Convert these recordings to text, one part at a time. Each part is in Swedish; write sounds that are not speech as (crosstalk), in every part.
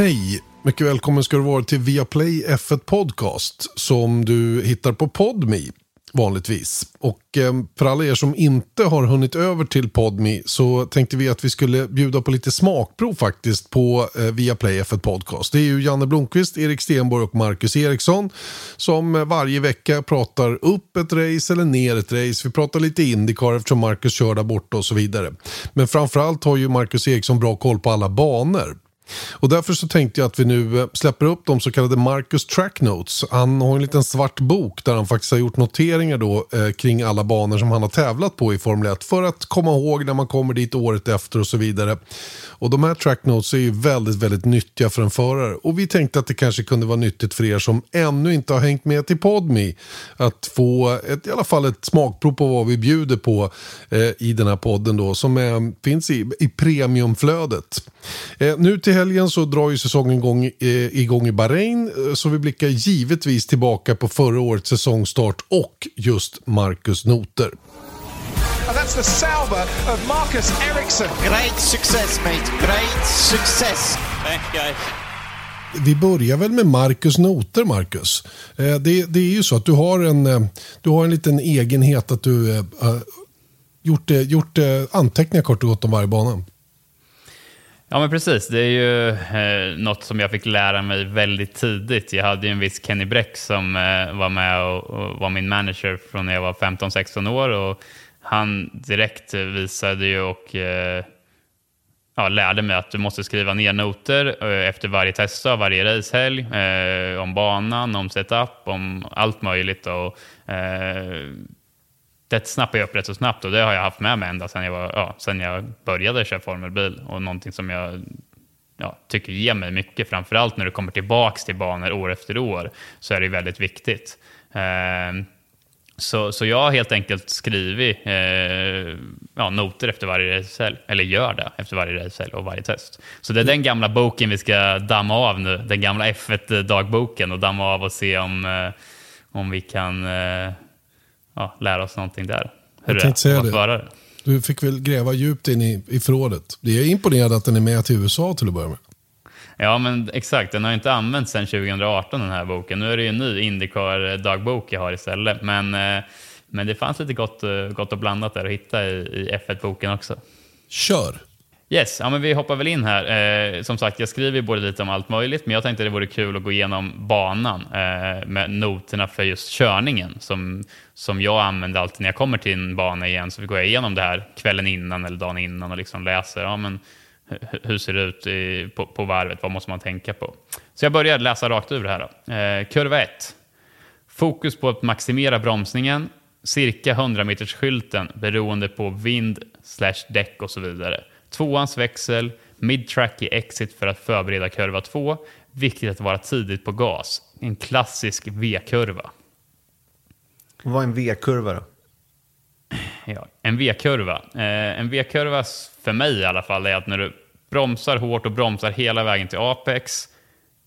Hej! Mycket välkommen ska du vara till Viaplay F1 Podcast som du hittar på Podme vanligtvis. Och eh, för alla er som inte har hunnit över till Podme så tänkte vi att vi skulle bjuda på lite smakprov faktiskt på eh, Viaplay F1 Podcast. Det är ju Janne Blomqvist, Erik Stenborg och Marcus Eriksson som eh, varje vecka pratar upp ett race eller ner ett race. Vi pratar lite Indycar eftersom Marcus kör där borta och så vidare. Men framförallt har ju Marcus Eriksson bra koll på alla banor. Och därför så tänkte jag att vi nu eh, släpper upp de så kallade Marcus Track Notes. Han har en liten svart bok där han faktiskt har gjort noteringar då eh, kring alla banor som han har tävlat på i Formel 1 för att komma ihåg när man kommer dit året efter och så vidare. Och de här track notes är ju väldigt, väldigt nyttiga för en förare. Och vi tänkte att det kanske kunde vara nyttigt för er som ännu inte har hängt med till Podme. Att få ett, i alla fall ett smakprov på vad vi bjuder på eh, i den här podden då. Som är, finns i, i premiumflödet. Eh, nu till helgen så drar ju säsongen igång, eh, igång i Bahrain. Eh, så vi blickar givetvis tillbaka på förra årets säsongstart och just Marcus Noter. And that's the Sauber of Marcus Ericsson. Great success mate, great success. Vi börjar väl med Marcus noter, Marcus. Eh, det, det, är ju så att du har en, eh, du har en liten egenhet att du äh, gjort, gjort anteckningar kort och gott om varje bana. Ja, men precis. Det är ju eh, något som jag fick lära mig väldigt tidigt. Jag hade ju en viss Kenny Bräck som eh, var med och, och, var min manager från när jag var 15-16 år. Och han direkt visade ju och eh, ja, lärde mig att du måste skriva ner noter eh, efter varje testdag, varje racehelg, eh, om banan, om setup, om allt möjligt. Och, eh, det snappade jag upp rätt så snabbt och det har jag haft med mig ända sedan jag, var, ja, sedan jag började köra formelbil och någonting som jag ja, tycker ger mig mycket, framförallt när du kommer tillbaks till banor år efter år, så är det väldigt viktigt. Eh, så, så jag har helt enkelt skrivit eh, ja, noter efter varje racehelg, eller gör det efter varje racehelg och varje test. Så det är den gamla boken vi ska damma av nu, den gamla F1-dagboken och damma av och se om, eh, om vi kan eh, ja, lära oss någonting där. Hur jag tänkte säga det. det. Du fick väl gräva djupt in i, i förrådet. Det är imponerande att den är med till USA till att börja med. Ja, men exakt. Den har inte använts sedan 2018 den här boken. Nu är det ju en ny Indycar-dagbok jag har istället. Men, eh, men det fanns lite gott, eh, gott och blandat där att hitta i, i F1-boken också. Kör! Yes, ja, men vi hoppar väl in här. Eh, som sagt, jag skriver både lite om allt möjligt, men jag tänkte det vore kul att gå igenom banan eh, med noterna för just körningen som, som jag använder alltid när jag kommer till en bana igen. Så vi går igenom det här kvällen innan eller dagen innan och liksom läser. Ja, men, hur ser det ut i, på, på varvet? Vad måste man tänka på? Så jag börjar läsa rakt ur det här. Då. Eh, kurva 1. Fokus på att maximera bromsningen, cirka 100 meters skylten beroende på vind, slash däck och så vidare. Tvåans växel, mid-track i exit för att förbereda kurva 2. Viktigt att vara tidigt på gas. En klassisk V-kurva. Vad är en V-kurva då? Ja, en V-kurva. Eh, en V-kurva för mig i alla fall är att när du bromsar hårt och bromsar hela vägen till Apex.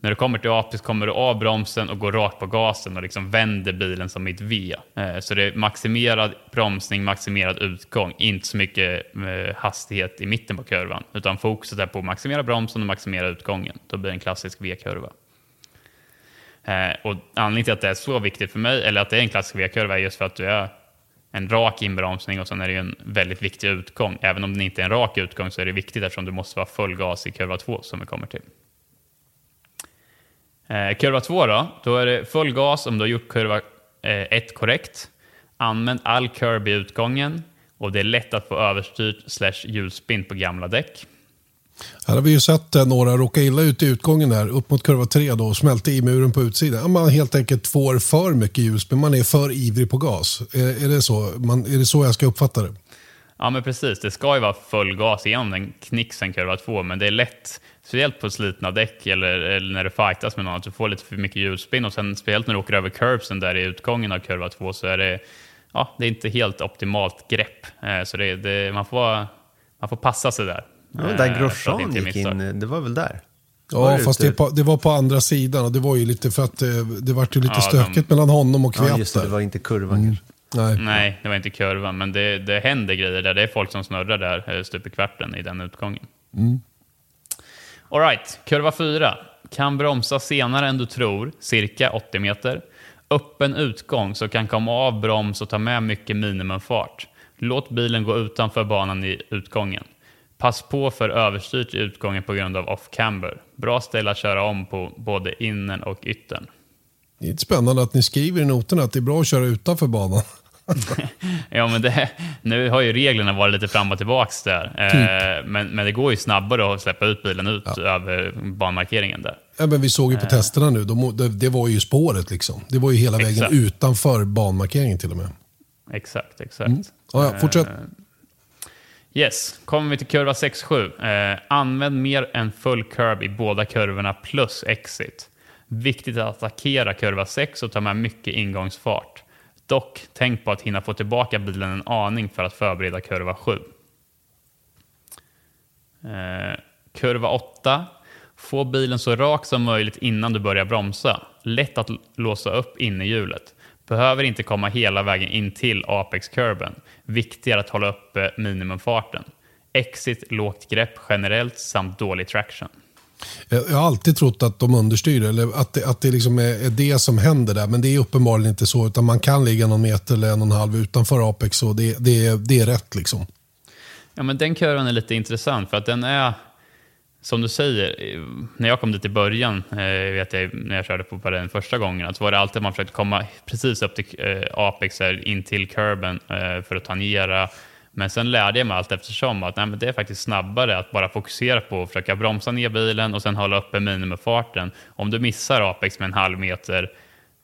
När du kommer till Apex kommer du av bromsen och går rakt på gasen och liksom vänder bilen som ett V. Eh, så det är maximerad bromsning, maximerad utgång, inte så mycket eh, hastighet i mitten på kurvan. Utan fokuset är på att maximera bromsen och maximera utgången. Då blir det en klassisk V-kurva. Eh, och anledningen till att det är så viktigt för mig, eller att det är en klassisk V-kurva, är just för att du är en rak inbromsning och sen är det ju en väldigt viktig utgång. Även om det inte är en rak utgång så är det viktigt eftersom du måste vara full gas i kurva 2 som vi kommer till. Eh, kurva 2 då, då är det full gas om du har gjort kurva eh, 1 korrekt. Använd all curb i utgången och det är lätt att få överstyrt slash hjulspinn på gamla däck. Här har vi ju sett eh, några råka illa ut i utgången där, upp mot kurva 3 då, och smälte i muren på utsidan. Man helt enkelt får för mycket hjulspinn, man är för ivrig på gas. Är, är, det så? Man, är det så jag ska uppfatta det? Ja, men precis. Det ska ju vara full gas igenom den knixen kurva 2, men det är lätt, speciellt på slitna däck eller, eller när du fightas med någon, att du får lite för mycket hjulspinn och sen speciellt när du åker över curbsen där i utgången av kurva 2 så är det, ja, det är inte helt optimalt grepp. Eh, så det, det, man, får, man får passa sig där. Ja, där eh, Grosjean gick in, det var väl där? Ja, fast det, på, det, var på andra sidan och det var ju lite för att det, eh, det var ju lite ja, stökigt de... mellan honom och Kviat. Ja, just det, det var inte kurvan mm. Nej. Nej, det var inte kurvan, men det, det händer grejer där. Det är folk som snurrar där eh, stup i kvarten i den utgången. Mm. Alright, kurva 4. Kan bromsa senare än du tror, cirka 80 meter. Öppen utgång så kan komma av broms och ta med mycket minimumfart. Låt bilen gå utanför banan i utgången. Pass på för överstyrt i utgången på grund av off-camber. Bra ställe att köra om på både innen och yttern. Det är spännande att ni skriver i noterna att det är bra att köra utanför banan. (laughs) ja, men det, nu har ju reglerna varit lite fram och tillbaka där. Typ. Eh, men, men det går ju snabbare att släppa ut bilen ut ja. över banmarkeringen där. Ja, men vi såg ju på eh. testerna nu, de, det, det, var ju spåret liksom. Det var ju hela vägen exakt. utanför banmarkeringen till och med. Exakt, exakt. Mm. Ja, ja, fortsätt. Eh, yes, kommer vi till kurva 6-7. Eh, använd mer än full curb i båda kurvorna plus exit. Viktigt att attackera kurva 6 och ta med mycket ingångsfart. Dock, tänk på att hinna få tillbaka bilen en aning för att förbereda kurva 7. Eh, kurva 8. Få bilen så rak som möjligt innan du börjar bromsa. Lätt att låsa upp innerhjulet. Behöver inte komma hela vägen in till apex-kurben. Viktigare att hålla uppe minimumfarten. Exit, lågt grepp generellt samt dålig traction. Jag har alltid trott att de understyr eller att det, att det liksom är, är, det som händer där. Men det är uppenbarligen inte så. Utan man kan ligga någon meter eller en och en halv utanför Apex och det, det, det är rätt. liksom. Ja, men den kurvan är lite intressant för att den är, som du säger, när jag kom dit i början, eh, vet jag, när jag körde på den första gången, så var det alltid att man försökte komma precis upp till eh, Apex, in till kurben eh, för att tangera men sen lärde jag mig allt eftersom att nej, men det är faktiskt snabbare att bara fokusera på att försöka bromsa ner bilen och sen hålla uppe minimifarten. Om du missar Apex med en halv meter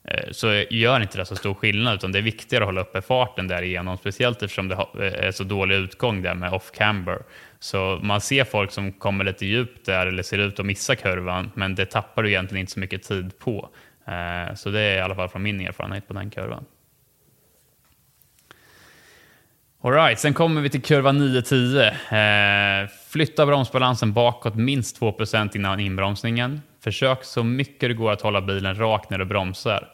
eh, så gör inte det så stor skillnad, utan det är viktigare att hålla uppe farten därigenom, speciellt eftersom det eh, är så dålig utgång där med off-camber. Så man ser folk som kommer lite djupt där eller ser ut att missa kurvan, men det tappar du egentligen inte så mycket tid på. Eh, så det är i alla fall från min erfarenhet på den kurvan. Alright, sen kommer vi till kurva 9-10. Eh, flytta bromsbalansen bakåt minst 2% innan inbromsningen. Försök så mycket det går att hålla bilen rak när du bromsar.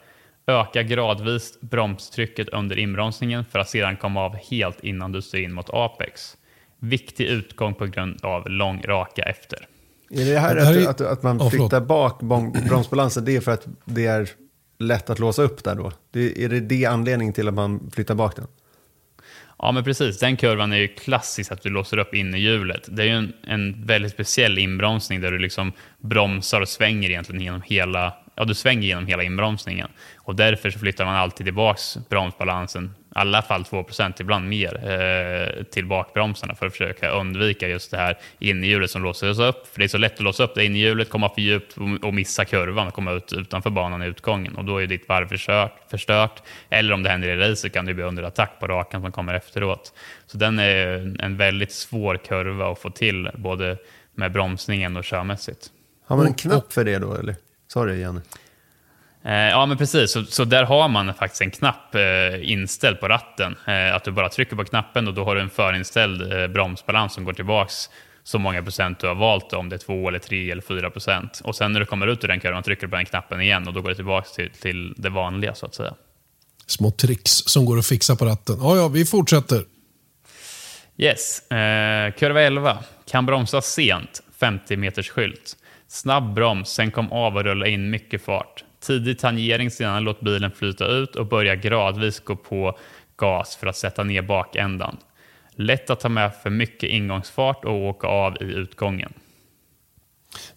Öka gradvis bromstrycket under inbromsningen för att sedan komma av helt innan du styr in mot apex. Viktig utgång på grund av lång raka efter. Är det här, det här att, är... att, att, man flyttar bak bromsbalansen, det är för att det är lätt att låsa upp där då? Det, är det det anledningen till att man flyttar bak den? Ja, men precis. Den kurvan är ju klassisk att du låser upp innerhjulet. Det är ju en, en väldigt speciell inbromsning där du liksom bromsar och svänger egentligen genom hela, ja, du svänger genom hela inbromsningen. Och därför så flyttar man alltid tillbaks bromsbalansen i alla fall 2% ibland mer, eh, till bakbromsarna för att försöka undvika just det här innerhjulet som låses upp. För det är så lätt att låsa upp det innerhjulet, komma för djupt och missa kurvan och komma ut utanför banan i utgången. Och då är ditt varv förstört, förstört. Eller om det händer i racer kan du bli under attack på rakan som kommer efteråt. Så den är en väldigt svår kurva att få till, både med bromsningen och körmässigt. Har man en knapp för det då, eller? Sorry, Janne. Eh, ja, men precis. Så, så, där har man faktiskt en knapp eh, inställd på ratten. Eh, att du bara trycker på knappen och då har du en förinställd eh, bromsbalans som går tillbaks så många procent du har valt, om det är 2 eller 3 eller 4 procent. Och sen när du kommer ut ur den kurvan trycker du på den knappen igen och då går det tillbaka till, till det vanliga så att säga. Små tricks som går att fixa på ratten. Ja, ja, vi fortsätter. Yes, eh, kurva 11. Kan bromsa sent, 50 meters skylt. Snabb broms, sen kom av och rulla in mycket fart. Tidig tangering, sedan låt bilen flyta ut och börja gradvis gå på gas för att sätta ner bakändan. Lätt att ta med för mycket ingångsfart och åka av i utgången.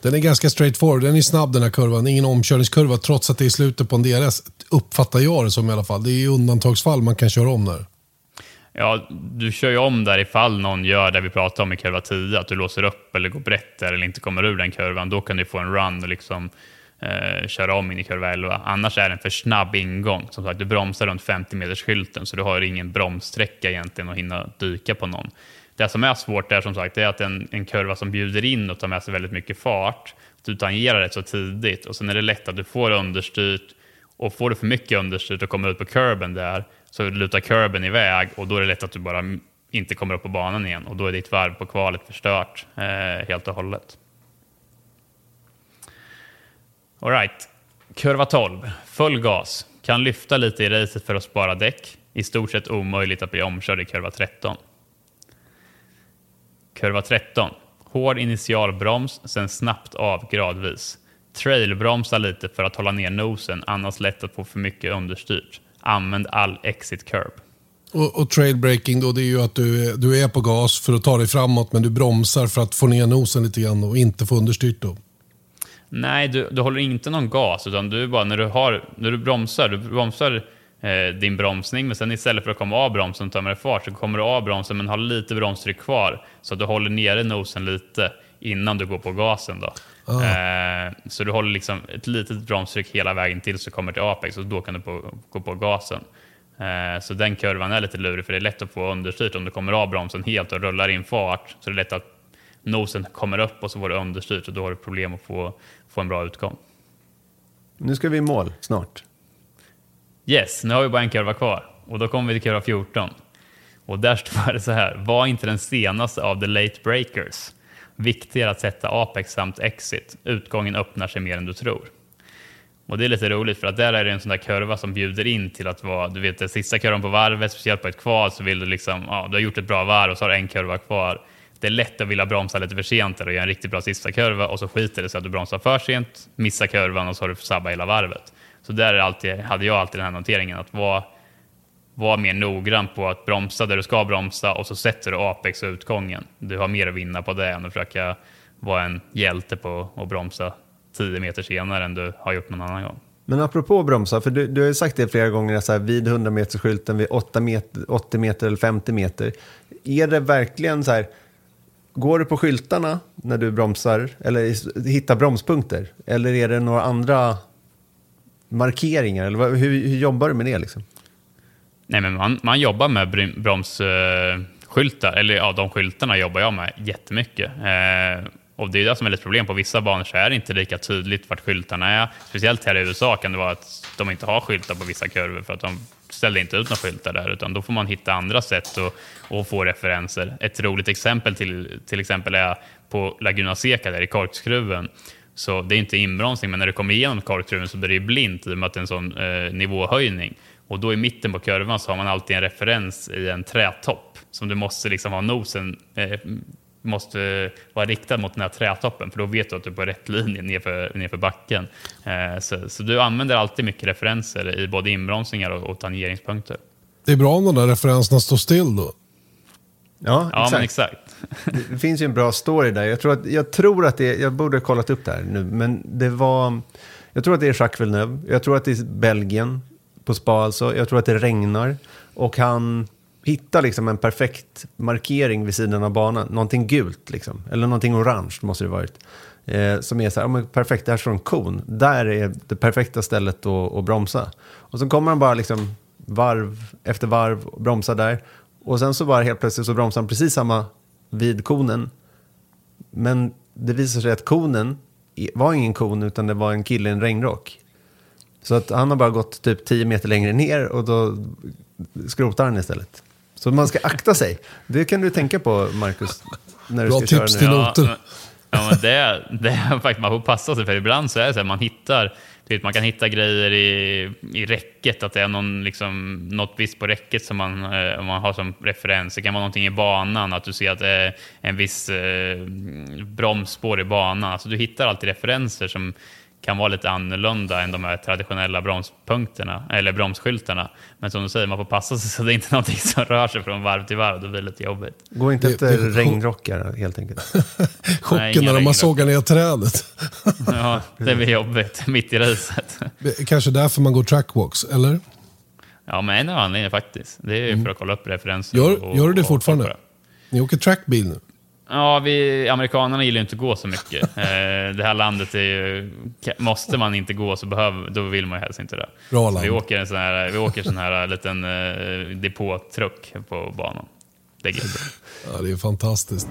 Den är ganska straightforward. Den är snabb den här kurvan. Ingen omkörningskurva trots att det är slutet på en DRS. Uppfattar jag det som i alla fall. Det är i undantagsfall man kan köra om där. Ja, du kör ju om där ifall någon gör det vi pratade om i kurva 10. Att du låser upp eller går brett där eller inte kommer ur den kurvan. Då kan du få en run och liksom eh, köra om in i kurva 11. Annars är det en för snabb ingång. Som sagt, du bromsar runt 50 meters skylten så du har ingen bromssträcka egentligen att hinna dyka på någon. Det som är svårt är som sagt är att en, en kurva som bjuder in och tar med sig väldigt mycket fart, du tangerar rätt så tidigt och sen är det lätt att du får understyrt och får du för mycket understyrt och kommer ut på kurben där så lutar kurben iväg och då är det lätt att du bara inte kommer upp på banan igen och då är ditt varv på kvalet förstört eh, helt och hållet. Alright. Kurva 12. Full gas. Kan lyfta lite i racet för att spara däck. I stort sett omöjligt att bli omkörd i kurva 13. Kurva 13. Hård initialbroms, sen snabbt av gradvis. Trailbromsa lite för att hålla ner nosen, annars lätt att få för mycket understyrt. Använd all exit curb. Och, och trailbreaking då, det är ju att du, du är på gas för att ta dig framåt men du bromsar för att få ner nosen lite grann och inte få understyrt då. Nej, du, du håller inte någon gas, utan du bara när du, har, när du bromsar, du bromsar eh, din bromsning, men sen istället för att komma av bromsen och ta med dig fart så kommer du av bromsen men har lite bromstryck kvar. Så att du håller nere nosen lite innan du går på gasen. Då. Ah. Eh, så du håller liksom ett litet bromstryck hela vägen tills du kommer till apex och då kan du på, gå på gasen. Eh, så den kurvan är lite lurig för det är lätt att få understyrt om du kommer av bromsen helt och rullar in fart. Så det är lätt att nosen kommer upp och så får du understyrt och då har du problem att få, få en bra utgång. Nu ska vi i mål snart. Yes, nu har vi bara en kurva kvar och då kommer vi till kurva 14. Och där står det så här, var inte den senaste av the late breakers. Viktigare att sätta apex samt exit. Utgången öppnar sig mer än du tror. Och det är lite roligt för att där är det en sån där kurva som bjuder in till att vara, du vet den sista kurvan på varvet, speciellt på ett kval så vill du liksom, ja, du har gjort ett bra varv och så har du en kurva kvar. Det är lätt att vilja bromsa lite för sent och göra en riktigt bra sista kurva och så skiter det sig att du bromsar för sent, missar kurvan och så har du sabbat hela varvet. Så där alltid, hade jag alltid den här noteringen att vara, vara mer noggrann på att bromsa där du ska bromsa och så sätter du apex och utgången. Du har mer att vinna på det än att försöka vara en hjälte på att bromsa 10 meter senare än du har gjort någon annan gång. Men apropå bromsa, för du, du har ju sagt det flera gånger, så här, vid 100 meters skylten, vid 8 meter, 80 meter eller 50 meter. Är det verkligen så här, går du på skyltarna när du bromsar, eller hittar bromspunkter? Eller är det några andra markeringar? Eller hur, hur jobbar du med det? Liksom? Nej, men man, man jobbar med bromsskyltar, eh, eller ja, de skyltarna jobbar jag med jättemycket. Eh, och det är det som är lite problem. På vissa banor så är det inte lika tydligt vart skyltarna är. Speciellt här i USA kan det vara att de inte har skyltar på vissa kurvor för att de ställde inte ut några skyltar där, utan då får man hitta andra sätt att få referenser. Ett roligt exempel till, till exempel är på Laguna Seca där i korkskruven. Så det är inte inbromsning, men när du kommer igenom korkskruven så blir det blint i och med att det är en sån eh, nivåhöjning. Och då i mitten på kurvan så har man alltid en referens i en trätopp som du måste liksom ha nosen eh, måste vara riktad mot den här trätoppen för då vet du att du är på rätt linje nerför, nerför backen. Eh, så, så, du använder alltid mycket referenser i både inbromsningar och, och tangeringspunkter. Det är bra om de där referenserna står still då. Ja, exakt. Ja, exakt. det finns ju en bra story där. Jag tror att, jag tror att det, jag borde ha kollat upp det här nu, men det var, jag tror att det är Jacques Villeneuve, jag tror att det är Belgien på spa alltså, jag tror att det regnar och han hitta liksom en perfekt markering vid sidan av banan. Någonting gult, liksom. eller någonting orange måste det varit. Eh, som är så här, oh, perfekt, där står en kon. Där är det perfekta stället att, att bromsa. Och så kommer han bara liksom varv efter varv och bromsar där. Och sen så bara helt plötsligt så bromsar han precis samma vid konen. Men det visar sig att konen var ingen kon utan det var en kille i en regnrock. Så att han har bara gått typ 10 meter längre ner och då skrotar han istället. Så man ska akta sig. Det kan du tänka på, Marcus. När du Bra ska tips till noter. Ja, ja, men det, det är faktiskt, man får passa sig för ibland så är det så att man hittar vet, man kan hitta grejer i, i räcket, att det är någon, liksom, något visst på räcket som man, eh, man har som referens. Det kan vara någonting i banan, att du ser att det är en viss eh, bromsspår i banan. Alltså, du hittar alltid referenser som kan vara lite annorlunda än de här traditionella bromspunkterna eller bromsskyltarna. Men som du säger, man får passa sig så det är inte (laughs) någonting som rör sig från varv till varv. Det blir lite jobbigt. Gå inte efter det, regnrockar helt enkelt. (laughs) Chocken när man sågar ner trädet. (laughs) ja, det blir jobbigt mitt i racet. Kanske därför man går trackwalks, eller? Ja, men en av anledningarna faktiskt. Det är mm. för att kolla upp referenser. Gör, och, gör du det fortfarande? Ni åker trackbil nu? Ja, vi, amerikanerna gillar inte att gå så mycket. (laughs) Eh, det här landet är ju, måste man inte gå så behöver, då vill man ju helst inte det. Bra land. Vi åker en sån här, vi åker sån här liten eh, depåtruck på banan. Det är Ja, det är fantastiskt.